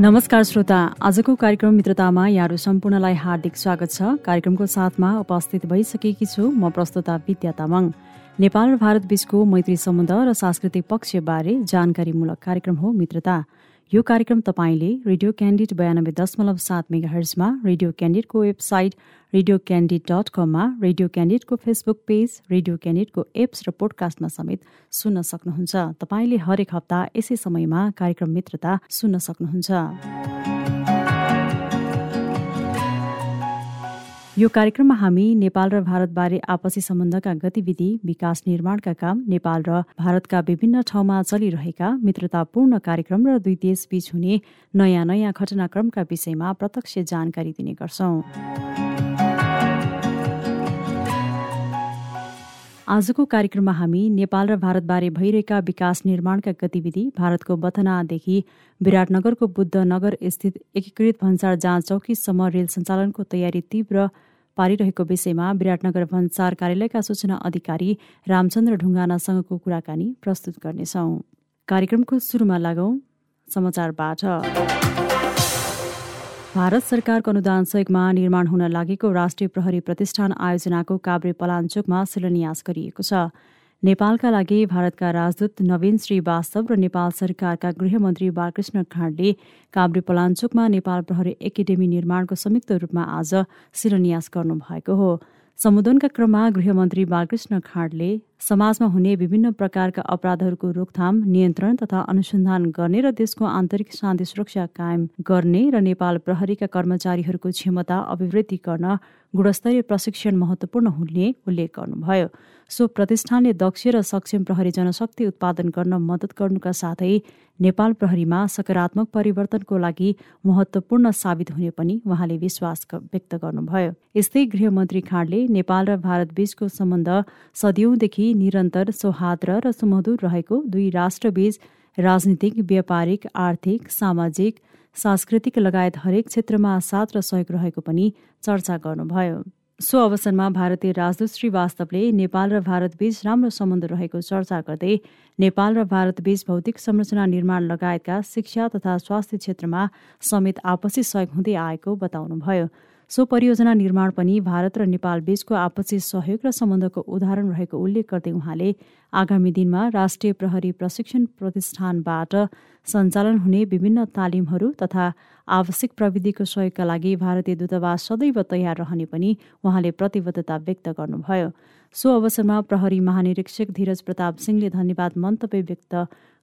नमस्कार श्रोता आजको कार्यक्रम मित्रतामा यहाँहरू सम्पूर्णलाई हार्दिक स्वागत छ। कार्यक्रमको साथमा उपस्थित भइसकेकी छु म प्रस्तुता विद्या तामाङ। नेपाल र भारत बीचको मैत्री सम्बन्ध र सांस्कृतिक पक्षबारे जानकारीमूलक कार्यक्रम हो मित्रता। यो कार्यक्रम तपाईँले रेडियो क्यान्डिड बयानब्बे दशमलव सात मेगा हर्जमा रेडियो क्यान्डिडको वेबसाइट रेडियो क्यान्डिड डट कममा रेडियो क्यान्डिडको फेसबुक पेज रेडियो क्यान्डिडको एप्स र पोडकास्टमा समेत सुन्न सक्नुहुन्छ। तपाईँले हरेक हप्ता यसै समयमा कार्यक्रम मित्रता सुन्न सक्नुहुन्छ। यो कार्यक्रममा हामी नेपाल र भारतबारे आपसी सम्बन्धका गतिविधि विकास निर्माणका काम नेपाल र भारतका विभिन्न ठाउँमा चलिरहेका मित्रतापूर्ण कार्यक्रम र दुई देशबीच हुने नयाँ नयाँ घटनाक्रमका विषयमा प्रत्यक्ष जानकारी दिने गर्छौं। आजको कार्यक्रममा हामी नेपाल र भारतबारे भइरहेका विकास निर्माणका गतिविधि भारतको बथनादेखि विराटनगरको बुद्ध नगर स्थित एकीकृत भन्सार जाँच चौकीसम्म रेल सञ्चालनको तयारी तीव्र पारिरहेको विषयमा विराटनगर भन्सार कार्यालयका सूचना अधिकारी रामचन्द्र ढुङ्गानासँगको कुराकानी प्रस्तुत गर्नेछौ। कार्यक्रमको सुरुमा लागौं समाचारबाट। भारत सरकारको अनुदान सहयोगमा निर्माण हुन लागेको राष्ट्रिय प्रहरी प्रतिष्ठान आयोजनाको काभ्रे पलाञ्चोकमा शिलान्यास गरिएको छ। नेपालका लागि भारतका राजदूत नवीन श्रीवास्तव र नेपाल सरकारका गृहमन्त्री बालकृष्ण खाँडले काभ्रे पलाञ्चोकमा नेपाल प्रहरी एकाडेमी निर्माणको संयुक्त रूपमा आज शिलान्यास गर्नुभएको हो। सम्बोधनका क्रममा गृहमन्त्री बालकृष्ण खाँडले समाजमा हुने विभिन्न प्रकारका अपराधहरूको रोकथाम नियन्त्रण तथा अनुसन्धान गर्ने र देशको आन्तरिक शान्ति सुरक्षा कायम गर्ने र नेपाल प्रहरीका कर्मचारीहरूको क्षमता अभिवृद्धि गर्न गुणस्तरीय प्रशिक्षण महत्त्वपूर्ण हुने उल्लेख गर्नुभयो। सो प्रतिष्ठानले दक्ष र सक्षम प्रहरी जनशक्ति उत्पादन गर्न मद्दत गर्नुका साथै नेपाल प्रहरीमा सकारात्मक परिवर्तनको लागि महत्त्वपूर्ण साबित हुने पनि उहाँले विश्वास व्यक्त गर्नुभयो। यस्तै गृहमन्त्री खाँडले नेपाल र भारत बीचको सम्बन्ध सदियौंदेखि निरन्तर सौहार्द र सुमधुर रहेको दुई राष्ट्रबीच राजनीतिक व्यापारिक आर्थिक सामाजिक सांस्कृतिक लगायत हरेक क्षेत्रमा साथ र सहयोग रहेको पनि चर्चा गर्नुभयो। सो अवसरमा भारतीय राजदूत श्री वास्तवले नेपाल र भारतबीच राम्रो सम्बन्ध रहेको चर्चा गर्दै नेपाल र भारतबीच भौतिक संरचना निर्माण लगायतका शिक्षा तथा स्वास्थ्य क्षेत्रमा समेत आपसी सहयोग हुँदै आएको बताउनुभयो। सो परियोजना निर्माण पनि भारत र नेपाल बीचको आपसी सहयोग र सम्बन्धको उदाहरण रहेको उल्लेख गर्दै उहाँले आगामी दिनमा राष्ट्रिय प्रहरी प्रशिक्षण प्रतिष्ठानबाट सञ्चालन हुने विभिन्न तालिमहरू तथा आवश्यक प्रविधिको सहयोगका लागि भारतीय दूतावास सदैव तयार रहने पनि उहाँले प्रतिबद्धता व्यक्त गर्नुभयो। सो अवसरमा प्रहरी महानिरीक्षक धीरज प्रताप सिंहले धन्यवाद मन्तव्य व्यक्त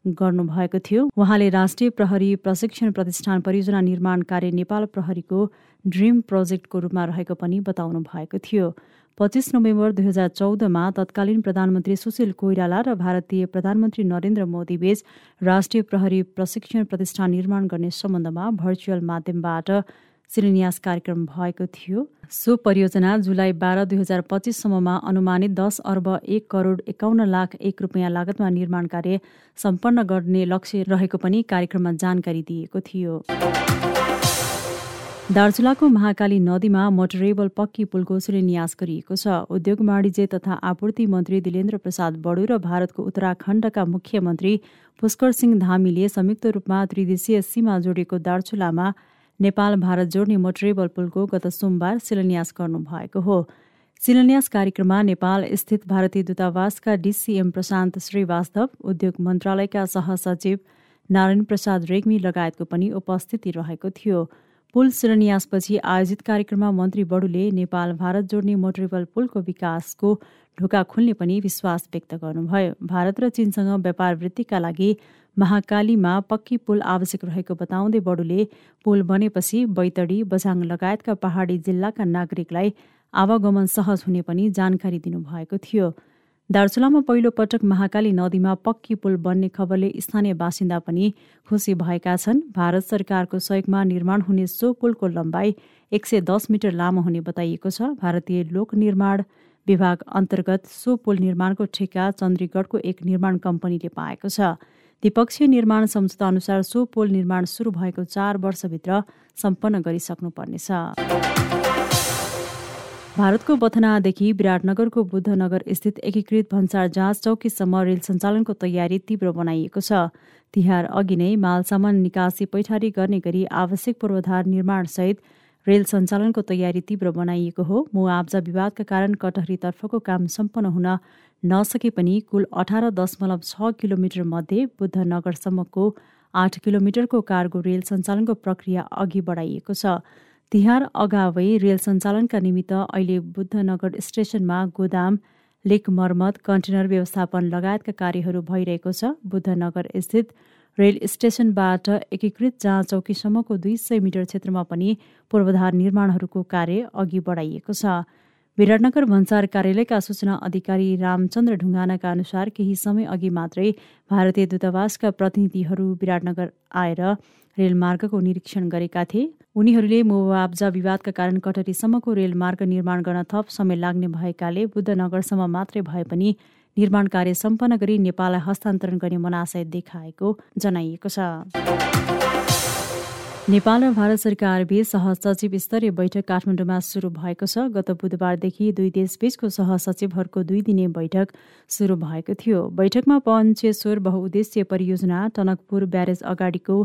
गर्नुभएको थियो। उहाँले राष्ट्रिय प्रहरी प्रशिक्षण प्रतिष्ठान परियोजना निर्माण कार्य नेपाल प्रहरीको ड्रिम प्रोजेक्टको रूपमा रहेको पनि बताउनु भएको थियो। पच्चिस नोभेम्बर दुई हजार चौधमा तत्कालीन प्रधानमन्त्री सुशील कोइराला र भारतीय प्रधानमन्त्री नरेन्द्र मोदी बीच राष्ट्रिय प्रहरी प्रशिक्षण प्रतिष्ठान निर्माण गर्ने सम्बन्धमा भर्चुअल माध्यमबाट शिलान्यास कार्यक्रम भएको थियो। सो परियोजना जुलाई बाह्र दुई हजार पच्चिससम्ममा अनुमानित दस अर्ब एक करोड एकाउन्न लाख एक रुपियाँ लागतमा निर्माण कार्य सम्पन्न गर्ने लक्ष्य रहेको पनि कार्यक्रममा जानकारी दिएको थियो। दार्चुलाको महाकाली नदीमा मोटरेबल पक्की पुलको शिलान्यास गरिएको छ। उद्योग वाणिज्य तथा आपूर्ति मन्त्री दिलेन्द्र प्रसाद बडु र भारतको उत्तराखण्डका मुख्यमन्त्री पुष्कर सिंह धामीले संयुक्त रूपमा त्रिदेशीय सीमा जोडेको दार्चुलामा नेपाल भारत जोड्ने मोटरेबल पुलको गत सोमबार शिलान्यास गर्नुभएको हो। शिलान्यास कार्यक्रममा नेपाल स्थित भारतीय दूतावासका डिसिएम प्रशान्त श्रीवास्तव उद्योग मन्त्रालयका सहसचिव नारायण प्रसाद रेग्मी लगायतको पनि उपस्थिति रहेको थियो। पुल शिलान्यासपछि आयोजित कार्यक्रममा मन्त्री बडुले नेपाल भारत जोड्ने मोटरेबल पुलको विकासको ढोका खुल्ने पनि विश्वास व्यक्त गर्नुभयो। भारत र चीनसँग व्यापार वृद्धिका लागि महाकालीमा पक्की पुल आवश्यक रहेको बताउँदै बडुले पुल बनेपछि बैतडी बझाङ लगायतका पहाडी जिल्लाका नागरिकलाई आवागमन सहज हुने पनि जानकारी दिनुभएको थियो। दार्चुलामा पहिलो पटक महाकाली नदीमा पक्की पुल बन्ने खबरले स्थानीय बासिन्दा पनि खुसी भएका छन्। भारत सरकारको सहयोगमा निर्माण हुने सो पुलको लम्बाइ एक सय दस मिटर लामो हुने बताइएको छ। भारतीय लोक निर्माण विभाग अन्तर्गत सो पुल निर्माणको ठेका चन्द्रीगढको एक निर्माण कम्पनीले पाएको छ। द्विपक्षीय निर्माण सम्झौता अनुसार सो पोल निर्माण सुरु भएको चार वर्षभित्र सम्पन्न गरिसक्नुपर्नेछ। भारतको बथनादेखि विराटनगरको बुद्धनगर स्थित एकीकृत भन्सार जाँच चौकीसम्म रेल सञ्चालनको तयारी तीव्र बनाइएको छ। तिहार अघि नै माल सामान निकासी पैठारी गर्ने गरी आवश्यक पूर्वाधार निर्माणसहित रेल सञ्चालनको तयारी तीव्र बनाइएको हो। मुआब्जा विवादका कारण कटहरीतर्फको काम सम्पन्न हुन नसके पनि कुल अठार दशमलव छ किलोमिटर मध्ये बुद्धनगरसम्मको आठ किलोमिटरको कार्गो रेल सञ्चालनको प्रक्रिया अघि बढाइएको छ। तिहार अगावै रेल सञ्चालनका निमित्त अहिले बुद्धनगर स्टेसनमा गोदाम लेक मर्मत कन्टेनर व्यवस्थापन लगायतका कार्यहरू भइरहेको छ। बुद्धनगर स्थित रेल स्टेसनबाट एकीकृत जाँच चौकीसम्मको दुई सय मिटर क्षेत्रमा पनि पूर्वाधार निर्माणहरूको कार्य अघि बढाइएको छ। विराटनगर भन्सार कार्यालयका सूचना अधिकारी रामचन्द्र ढुङ्गानाका अनुसार केही समय अघि मात्रै भारतीय दूतावासका प्रतिनिधिहरू विराटनगर आएर रेलमार्गको निरीक्षण गरेका थिए। उनीहरूले मुआब्जा विवादका कारण कटरीसम्मको रेलमार्ग निर्माण गर्न थप समय लाग्ने भएकाले बुद्धनगरसम्म मात्रै भए पनि निर्माण कार्य सम्पन्न गरी नेपाललाई हस्तान्तरण गर्ने मनाशय देखाएको जनाइएको छ। नेपाल र भारत सरकारबीच सहसचिव स्तरीय बैठक काठमाडौँमा सुरु भएको छ। गत बुधबारदेखि दुई देशबीचको सहसचिवहरूको दुई दिने बैठक सुरु भएको थियो। बैठकमा पञ्चेश्वर बहुउद्देश्य परियोजना टनकपुर ब्यारेज अगाडिको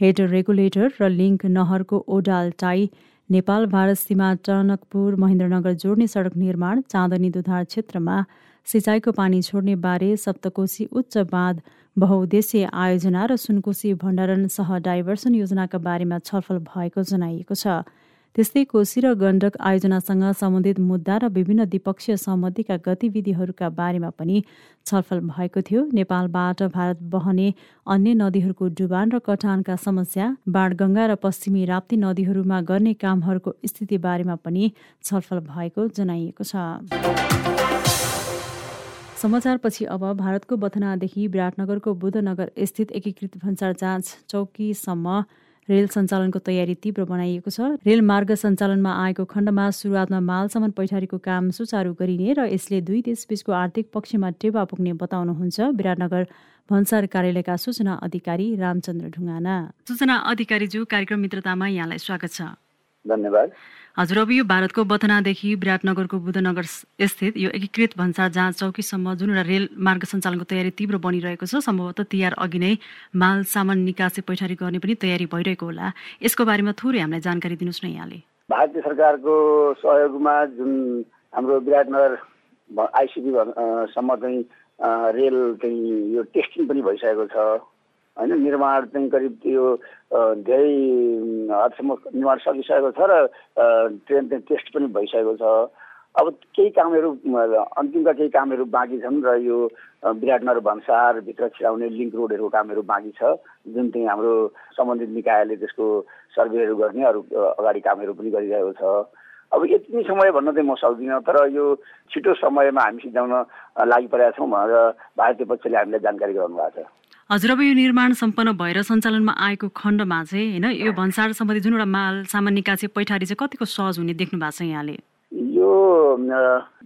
हेड रेगुलेटर र लिङ्क नहरको ओडाल टाई नेपाल भारत सीमा टनकपुर महेन्द्रनगर जोड्ने सडक निर्माण चाँदनी दुधार क्षेत्रमा सिँचाइको पानी छोड्ने बारे सप्तकोशी उच्च बाँध बहुउद्देश्य आयोजना र सुनकोशी भण्डारण सह डाइभर्सन योजनाका बारेमा छलफल भएको जनाइएको छ। त्यस्तै कोशी र गण्डक आयोजनासँग सम्बन्धित मुद्दा र विभिन्न द्विपक्षीय सहमतिका गतिविधिहरूका बारेमा पनि छलफल भएको थियो। नेपालबाट भारत बहने अन्य नदीहरूको डुबान र कटानका समस्या बाणगङ्गा र पश्चिमी राप्ती नदीहरूमा गर्ने कामहरूको स्थिति बारेमा पनि छलफल भएको जनाइएको छ। समाचारपछि अब भारतको बथनादेखि विराटनगरको बुद्धनगर स्थित एकीकृत भन्सार जाँच चौकीसम्म रेल सञ्चालनको तयारी तीव्र बनाइएको छ। रेल मार्ग सञ्चालनमा आएको खण्डमा सुरुवातमा मालसम्म पैठारीको काम सुचारू गरिने र यसले दुई देशबीचको आर्थिक पक्षमा टेवा पुग्ने बताउनुहुन्छ विराटनगर भन्सार कार्यालयका सूचना अधिकारी रामचन्द्र ढुङ्गाना। सूचना अधिकारीज्यू कार्यक्रम मित्रतामा यहाँलाई स्वागत छ। धन्यवाद। हजुर अब यो भारतको बथनादेखि विराटनगरको बुद्धनगर स्थित यो एकीकृत भन्सार जाँच चौकीसम्म जुन एउटा रेल मार्ग सञ्चालनको तयारी तीव्र बनिरहेको छ सम्भवतः तिहार अघि नै माल सामान निकासी पैठारी गर्ने पनि तयारी भइरहेको होला। यसको बारेमा थोरै हामीलाई जानकारी दिनुहोस् न यहाँले। भारतीय सरकारको सहयोगमा जुन हाम्रो विराटनगर आइसिपी सम्म चाहिँ रेल चाहिँ यो टेस्टिङ पनि भइसकेको छ। होइन निर्माण चाहिँ करिब त्यो धेरै हदसम्म निर्माण सकिसकेको छ र ट्रेन चाहिँ टेस्ट पनि भइसकेको छ। अब केही कामहरू अन्तिमका केही कामहरू बाँकी छन् र यो विराटनगर भन्सारभित्र छिराउने लिङ्क रोडहरूको कामहरू बाँकी छ। जुन चाहिँ हाम्रो सम्बन्धित निकायले त्यसको सर्वेहरू गर्ने अरू अगाडि कामहरू पनि गरिरहेको छ। अब यति नै समय भन्न चाहिँ म सक्दिनँ तर यो छिटो समयमा हामी सिद्धाउन लागि परेका छौँ भनेर भारतीय पक्षले हामीलाई जानकारी गराउनु भएको छ। हजुर अब यो निर्माण सम्पन्न भएर सञ्चालनमा आएको खण्डमा चाहिँ होइन यो भन्सार सम्बन्धी जुन एउटा माल सामान निकासी पैठारी चाहिँ कतिको सहज हुने देख्नु भएको छ यहाँले? यो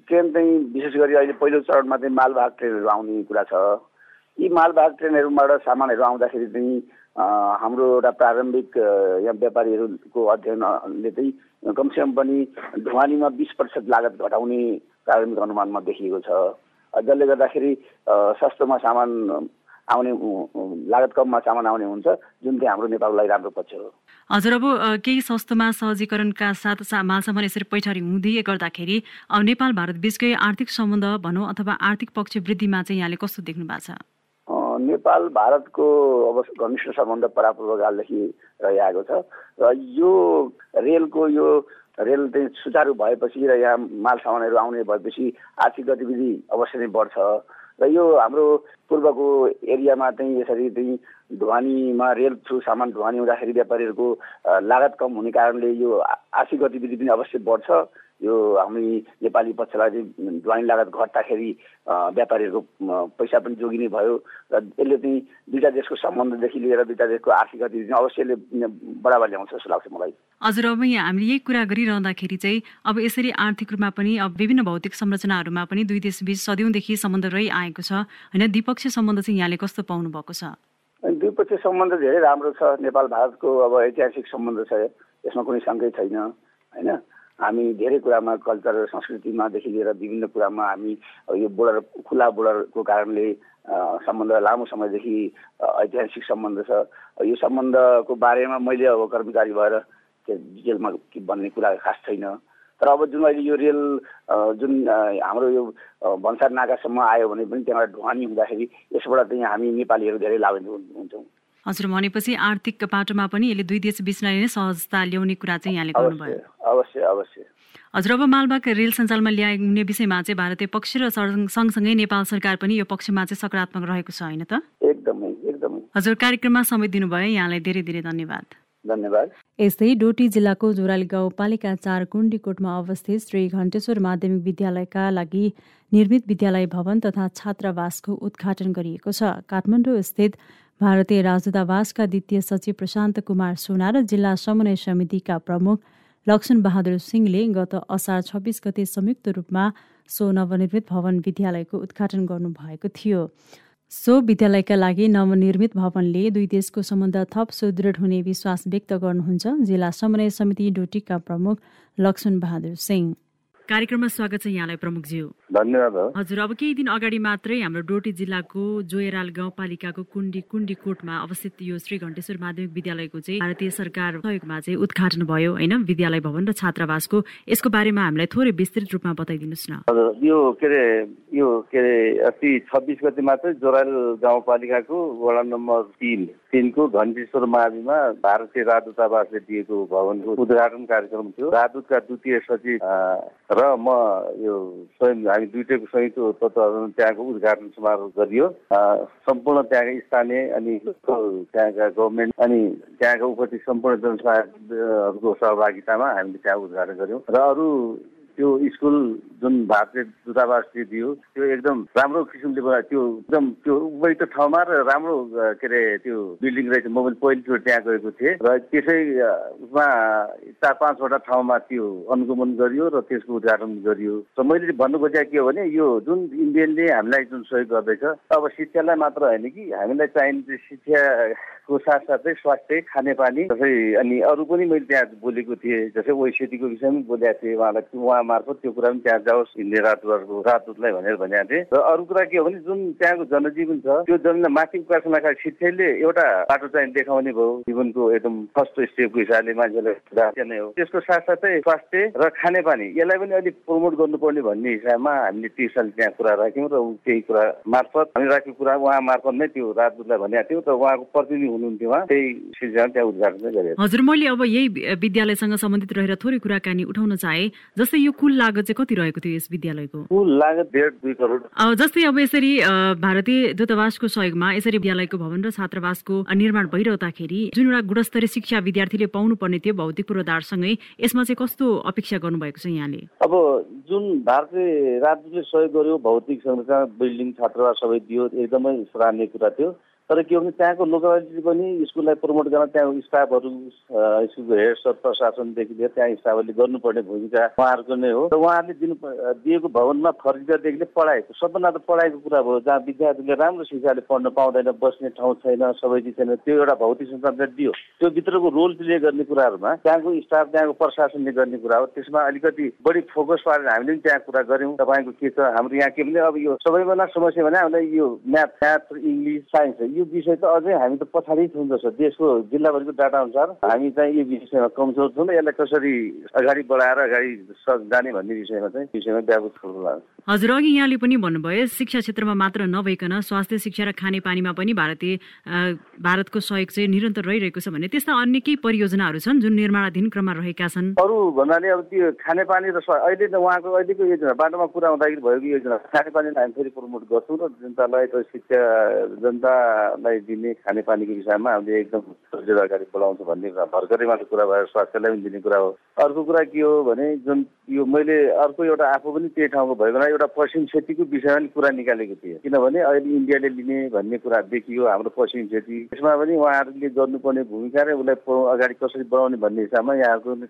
ट्रेन चाहिँ विशेष गरी अहिले पहिलो चरणमा चाहिँ मालवाहक ट्रेनहरू आउने कुरा छ। यी मालवाहक ट्रेनहरूबाट सामानहरू आउँदाखेरि चाहिँ हाम्रो एउटा प्रारम्भिक यहाँ व्यापारीहरूको अध्ययनले चाहिँ कमसेकम पनि ढुवानीमा बिस प्रतिशत लागत घटाउने प्रारम्भिक अनुमानमा देखिएको छ। जसले गर्दाखेरि सस्तोमा सामान आउने लागत कममा सामान आउने हुन्छ जुन चाहिँ हाम्रो नेपालको लागि राम्रो पक्ष हो। हजुर अब केही सस्तोमा सहजीकरणका साथ माल सामान यसरी पैठारी हुँदै गर्दाखेरि नेपाल भारत बिचकै आर्थिक सम्बन्ध भनौँ अथवा आर्थिक पक्ष वृद्धिमा चाहिँ यहाँले कस्तो देख्नु भएको छ? नेपाल भारतको अब घनिष्ठ सम्बन्ध परापूर्वकालदेखि रहिआएको छ। र यो रेलको यो रेल चाहिँ सुचारू भएपछि र यहाँ माल सामानहरू आउने भएपछि आर्थिक गतिविधि अवश्य नै बढ्छ। र यो हाम्रो पूर्वको एरियामा चाहिँ यसरी चाहिँ ढुवानीमा रेल थ्रु सामान ढुवानी हुँदाखेरि व्यापारीहरूको लागत कम हुने कारणले यो आर्थिक गतिविधि पनि अवश्य बढ्छ। यो हामी नेपाली पक्षलाई चाहिँ ढुवानी लागत घट्दाखेरि व्यापारीहरूको पैसा पनि जोगिने भयो र यसले चाहिँ दुईवटा देशको सम्बन्धदेखि लिएर दुईवटा देशको आर्थिक गतिविधि अवश्यले बढावा ल्याउँछ जस्तो लाग्छ मलाई। हजुर अब यहाँ हामीले यही कुरा गरिरहँदाखेरि चाहिँ अब यसरी आर्थिक रूपमा पनि अब विभिन्न भौतिक संरचनाहरूमा पनि दुई देशबीच सदियौँदेखि सम्बन्ध रहिआएको छ। होइन द्विपक्षीय सम्बन्ध चाहिँ यहाँले कस्तो पाउनु भएको छ द्विपक्षीय सम्बन्ध धेरै राम्रो छ। नेपाल भारतको अब ऐतिहासिक सम्बन्ध छ। यसमा कुनै शङ्कै छैन। होइन हामी धेरै कुरामा कल्चर संस्कृतिमादेखि लिएर विभिन्न कुरामा हामी यो बोर्डर खुला बोर्डरको कारणले सम्बन्ध लामो समयदेखि ऐतिहासिक सम्बन्ध छ। यो सम्बन्धको बारेमा मैले अब कर्मचारी भएर डिटेलमा भन्ने कुरा खास छैन। तर अब जुन अहिले यो रेल जुन हाम्रो यो भन्सार नाकासम्म आयो भने पनि त्यहाँबाट ढुवानी हुँदाखेरि यसबाट चाहिँ हामी नेपालीहरू धेरै लाभान्वित हुन्छौँ। हजुर भनेपछि आर्थिक पाटोमा पनि यसले दुई देश बिचलाई नै सहजता ल्याउने कुरा चाहिँ यहाँले गर्नुभयो। अवश्य अवश्य। हजुर अब मालबाग रेल सञ्जालमा ल्याउने विषयमा चाहिँ भारतीय पक्ष र सँगसँगै नेपाल सरकार पनि यो पक्षमा चाहिँ सकारात्मक रहेको छ होइन त? एकदमै एकदमै। हजुर कार्यक्रममा समय दिनुभयो यहाँलाई धेरै धेरै धन्यवाद। धन्यवाद। यस्तै डोटी जिल्लाको जोराली गाउँपालिका चार कुण्डीकोटमा अवस्थित श्री घण्टेश्वर माध्यमिक विद्यालयका लागि निर्मित विद्यालय भवन तथा छात्रावासको उद्घाटन गरिएको छ। काठमाडौँ स्थित भारतीय राजदूतावासका द्वितीय सचिव प्रशान्त कुमार सोना र जिल्ला समन्वय समितिका प्रमुख लक्ष्मण बहादुर सिंहले गत असार छब्बिस गते संयुक्त रूपमा सो नवनिर्मित भवन विद्यालयको उद्घाटन गर्नुभएको थियो। सो विद्यालयका लागि नवनिर्मित भवनले दुई देशको सम्बन्ध थप सुदृढ हुने विश्वास व्यक्त गर्नुहुन्छ जिल्ला समन्वय समिति डोटीका प्रमुख लक्ष्मण बहादुर सिंह। कार्यक्रममा स्वागत छ यहाँलाई प्रमुखज्यू। धन्यवाद हजुर अब केही दिन अगाडि मात्रै हाम्रो डोटी जिल्लाको जोयराल गाउँपालिकाको कुण्डी कुण्डी कोटमा अवस्थित यो श्री घण्टेश्वर माध्यमिक विद्यालयको चाहिँ भारतीय सरकार सहयोगमा चाहिँ उद्घाटन भयो होइन? विद्यालय भवन र छात्रावासको। यसको बारेमा हामीलाई थोरै विस्तृत रूपमा बताइदिनुहोस् न। हजुर यो के अरे यो के अरे अस्ति छब्बिस गति मात्रै जोराल गाउँपालिकाको वडा नम्बर तिन तिनको घन्टेश्वर माविमा भारतीय राजदूतावासले दिएको भवनको उद्घाटन कार्यक्रम थियो। राजदूतका द्वितीय सचिव र म यो स्वयं हामी दुइटैको संयुक्त तत्त्वावधान त्यहाँको उद्घाटन समारोह गरियो। सम्पूर्ण त्यहाँका स्थानीय अनि त्यहाँका गभर्मेन्ट अनि त्यहाँका उपस्थित सम्पूर्ण जनसभाहरूको सहभागितामा हामीले त्यहाँ उद्घाटन गऱ्यौँ र अरू त्यो स्कुल जुन भारतीय दूतावासले दियो त्यो एकदम राम्रो किसिमले त्यो एकदम त्यो उपयुक्त ठाउँमा र राम्रो के अरे त्यो बिल्डिङ रहेछ म पनि पहिलोचोटि त्यहाँ गएको थिएँ। र त्यसैमा चार पाँचवटा ठाउँमा त्यो अनुगमन गरियो र त्यसको उद्घाटन गरियो। र मैले भन्नु खोजेको के हो भने यो जुन इन्डियनले हामीलाई जुन सहयोग गर्दैछ अब शिक्षालाई मात्र होइन कि हामीलाई चाहिने शिक्षाको साथसाथै स्वास्थ्य खानेपानी जस्तै अनि अरू पनि मैले त्यहाँ बोलेको थिएँ जस्तै ओइसिटीको विषयमा बोलेको थिएँ उहाँलाई उहाँ मार्फत त्यो कुरा पनि त्यहाँ जाओस् हिन्दी राजदूतहरूको राजदूतलाई भनेर भनेको थिएँ। र अरू कुरा के हो भने जुन त्यहाँको जनजीवन छ त्यो जन माथि उकास्नका शिक्षाले एउटा बाटो चाहिँ देखाउने भयो। जीवनको एकदम फर्स्ट स्टेपको हिसाबले मान्छेलाई नै हो। त्यसको साथसाथै स्वास्थ्य र खानेपानी यसलाई पनि अलिक प्रमोट गर्नुपर्ने भन्ने हिसाबमा हामीले त्यही साल त्यहाँ कुरा राख्यौँ र त्यही कुरा मार्फत हामी राखेको कुरा। उहाँ मार्फत नै त्यो राजदूतलाई भनेको थियौँ र उहाँको प्रतिनिधि हुनुहुन्थ्यो उहाँ। त्यही सिलसिलामा त्यहाँ उद्घाटन गरेको हजुर मैले अब यही विद्यालयसँग सम्बन्धित रहेर थोरै कुराकानी उठाउन चाहे। जस्तै यो कुल लागत चाहिँ कति रहेको थियो यस विद्यालयको? कुल लागत डेढ दुई करोड। जस्तै अब यसरी भारतीय दूतावासको सहयोगमा यसरी विद्यालयको भवन र छात्रावासको निर्माण भइरहँदाखेरि जुन एउटा गुणस्तरीय शिक्षा विद्यार्थीले पाउनु पर्ने थियो भौतिक पूर्वाधारसँगै यसमा चाहिँ कस्तो अपेक्षा गर्नुभएको छ यहाँले? अब जुन भारतीय राज्यले सहयोग गर्यो भौतिक संरचना बिल्डिङ छात्रावास सबै दियो एकदमै सराहनीय कुरा थियो। तर के भने त्यहाँको लोकलिटी पनि स्कुललाई प्रमोट गर्न त्यहाँको स्टाफहरू स्कुलको हेड सर प्रशासनदेखि लिएर त्यहाँ स्टाफहरूले गर्नुपर्ने भूमिका उहाँहरूको नै हो। र उहाँहरूले दिनु दिएको भवनमा फर्निचरदेखि लिएर पढाएको सबभन्दा त पढाइको कुरा भयो जहाँ विद्यार्थीले राम्रो शिक्षाले पढ्न पाउँदैन बस्ने ठाउँ छैन सबै चिज छैन त्यो एउटा भौतिक संस्थानले दियो। त्यो भित्रको रोल प्ले गर्ने कुराहरूमा त्यहाँको स्टाफ त्यहाँको प्रशासनले गर्ने कुरा हो। त्यसमा अलिकति बढी फोकस पारेर हामीले पनि त्यहाँ कुरा गऱ्यौँ। तपाईँको के छ हाम्रो यहाँ के भने अब यो सबैभन्दा समस्या भने हामीलाई यो म्याथ म्याथ इङ्ग्लिस साइन्स यो विषय त अझै हामी त पछाडि छौँ जस्तो देशको जिल्लाभरिको डाटा अनुसार हामी चाहिँ यो विषयमा कमजोर छौँ। यसलाई कसरी अगाडि बढाएर अगाडि जाने भन्ने विषयमा चाहिँ विषयमा व्यापक छलफल हजुर अघि यहाँले पनि भन्नुभयो शिक्षा क्षेत्रमा मात्र नभइकन स्वास्थ्य शिक्षा र खानेपानीमा पनि भारतीय भारतको सहयोग चाहिँ निरन्तर रहिरहेको छ भने त्यस्ता अन्य केही परियोजनाहरू छन् जुन निर्माणाधीन क्रममा रहेका छन्? अरू भन्नाले अब त्यो खानेपानी र अहिले त उहाँको अहिलेको योजना बाटोमा पुरा हुँदाखेरि भएको योजना खानेपानीलाई हामी फेरि प्रमोट गर्छौँ र जनतालाई शिक्षा जनता लाई दिने खानेपानीको विषयमा हामीले एकदम अगाडि बढाउँछ भन्ने कुरा भर्खरै मात्र कुरा भयो स्वास्थ्यलाई पनि दिने कुरा हो। अर्को कुरा के हो भने जुन यो मैले अर्को एउटा आफू पनि त्यही ठाउँको भएको एउटा पश्चिम क्षेत्रीको विषयमा पनि कुरा निकालेको थिएँ। किनभने अहिले इन्डियाले लिने भन्ने कुरा देखियो हाम्रो पश्चिम क्षेत्री यसमा पनि उहाँहरूले गर्नुपर्ने भूमिका र उसलाई अगाडि कसरी बढाउने भन्ने हिसाबमा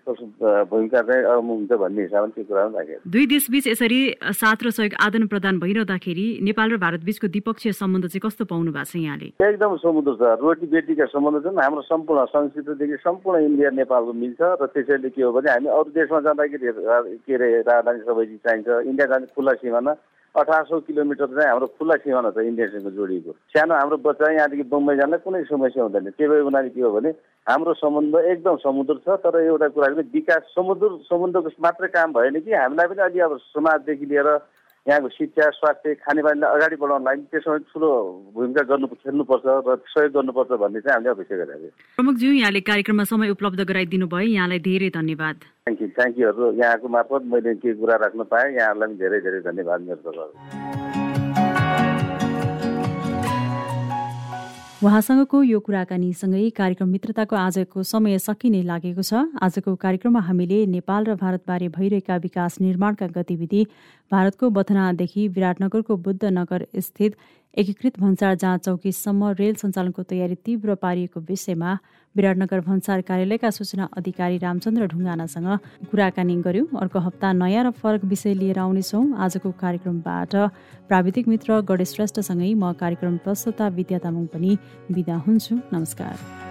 कसो भूमिका चाहिँ हुन्छ भन्ने हिसाबमा त्यो कुरा राखेको दुई देशबीच यसरी साथ र सहयोग आदान प्रदान भइरहँदाखेरि नेपाल र भारत बीचको द्विपक्षीय सम्बन्ध चाहिँ कस्तो पाउनु भएको छ यहाँले? यहाँले एकदम समुद्र छ। रोटी बेटीका सम्बन्ध छन्। हाम्रो सम्पूर्ण संस्कृतिदेखि सम्पूर्ण इन्डिया नेपालको मिल्छ र त्यसैले के हो भने हामी अरू देशमा जाँदाखेरि के अरे राजधानी सबै चिज चाहिन्छ। इन्डिया जाने खुल्ला सिमाना अठार सौ किलोमिटर चाहिँ हाम्रो खुल्ला सिमाना छ इन्डियासँग जोडिएको। सानो हाम्रो बच्चा यहाँदेखि बम्बई जाँदा कुनै समस्या हुँदैन। के भयो हुनाले के हो भने हाम्रो सम्बन्ध एकदम समुद्र छ तर एउटा कुरा विकास समुद्र समुद्रको मात्रै काम भएन कि। हामीलाई पनि अलि अब समाजदेखि लिएर यहाँको शिक्षा स्वास्थ्य खानेपानीलाई अगाडि बढाउनलाई त्यसमा ठुलो भूमिका गर्नु खेल्नुपर्छ र सहयोग गर्नुपर्छ भन्ने चाहिँ हामीले अपेक्षा गरेका प्रमुखज्यू यहाँले कार्यक्रममा समय उपलब्ध गराइदिनु भयो। यहाँलाई धेरै धन्यवाद। थ्याङ्क यू थ्याङ्क यू यहाँको मार्फत मैले के कुरा राख्न पाएँ यहाँहरूलाई पनि धेरै धेरै धन्यवाद मेरो तर्फबाट। उहाँसँगको यो कुराकानीसँगै कार्यक्रम मित्रताको आजको समय सकिने लागेको छ। आजको कार्यक्रममा हामीले नेपाल र भारतबारे भइरहेका विकास निर्माणका गतिविधि भारतको बथनादेखि विराटनगरको बुद्धनगर स्थित एकीकृत भन्सार जाँच चौकीसम्म रेल सञ्चालनको तयारी तीव्र पारिएको विषयमा विराटनगर भन्सार कार्यालयका सूचना अधिकारी रामचन्द्र ढुङ्गानासँग कुराकानी गर्यौं। अर्को हप्ता नयाँ र फरक विषय लिएर आउनेछौँ। आजको कार्यक्रमबाट प्राविधिक मित्र गणेश श्रेष्ठसँगै म कार्यक्रम प्रस्तुता विद्या तामाङ पनि विदा हुन्छु। नमस्कार।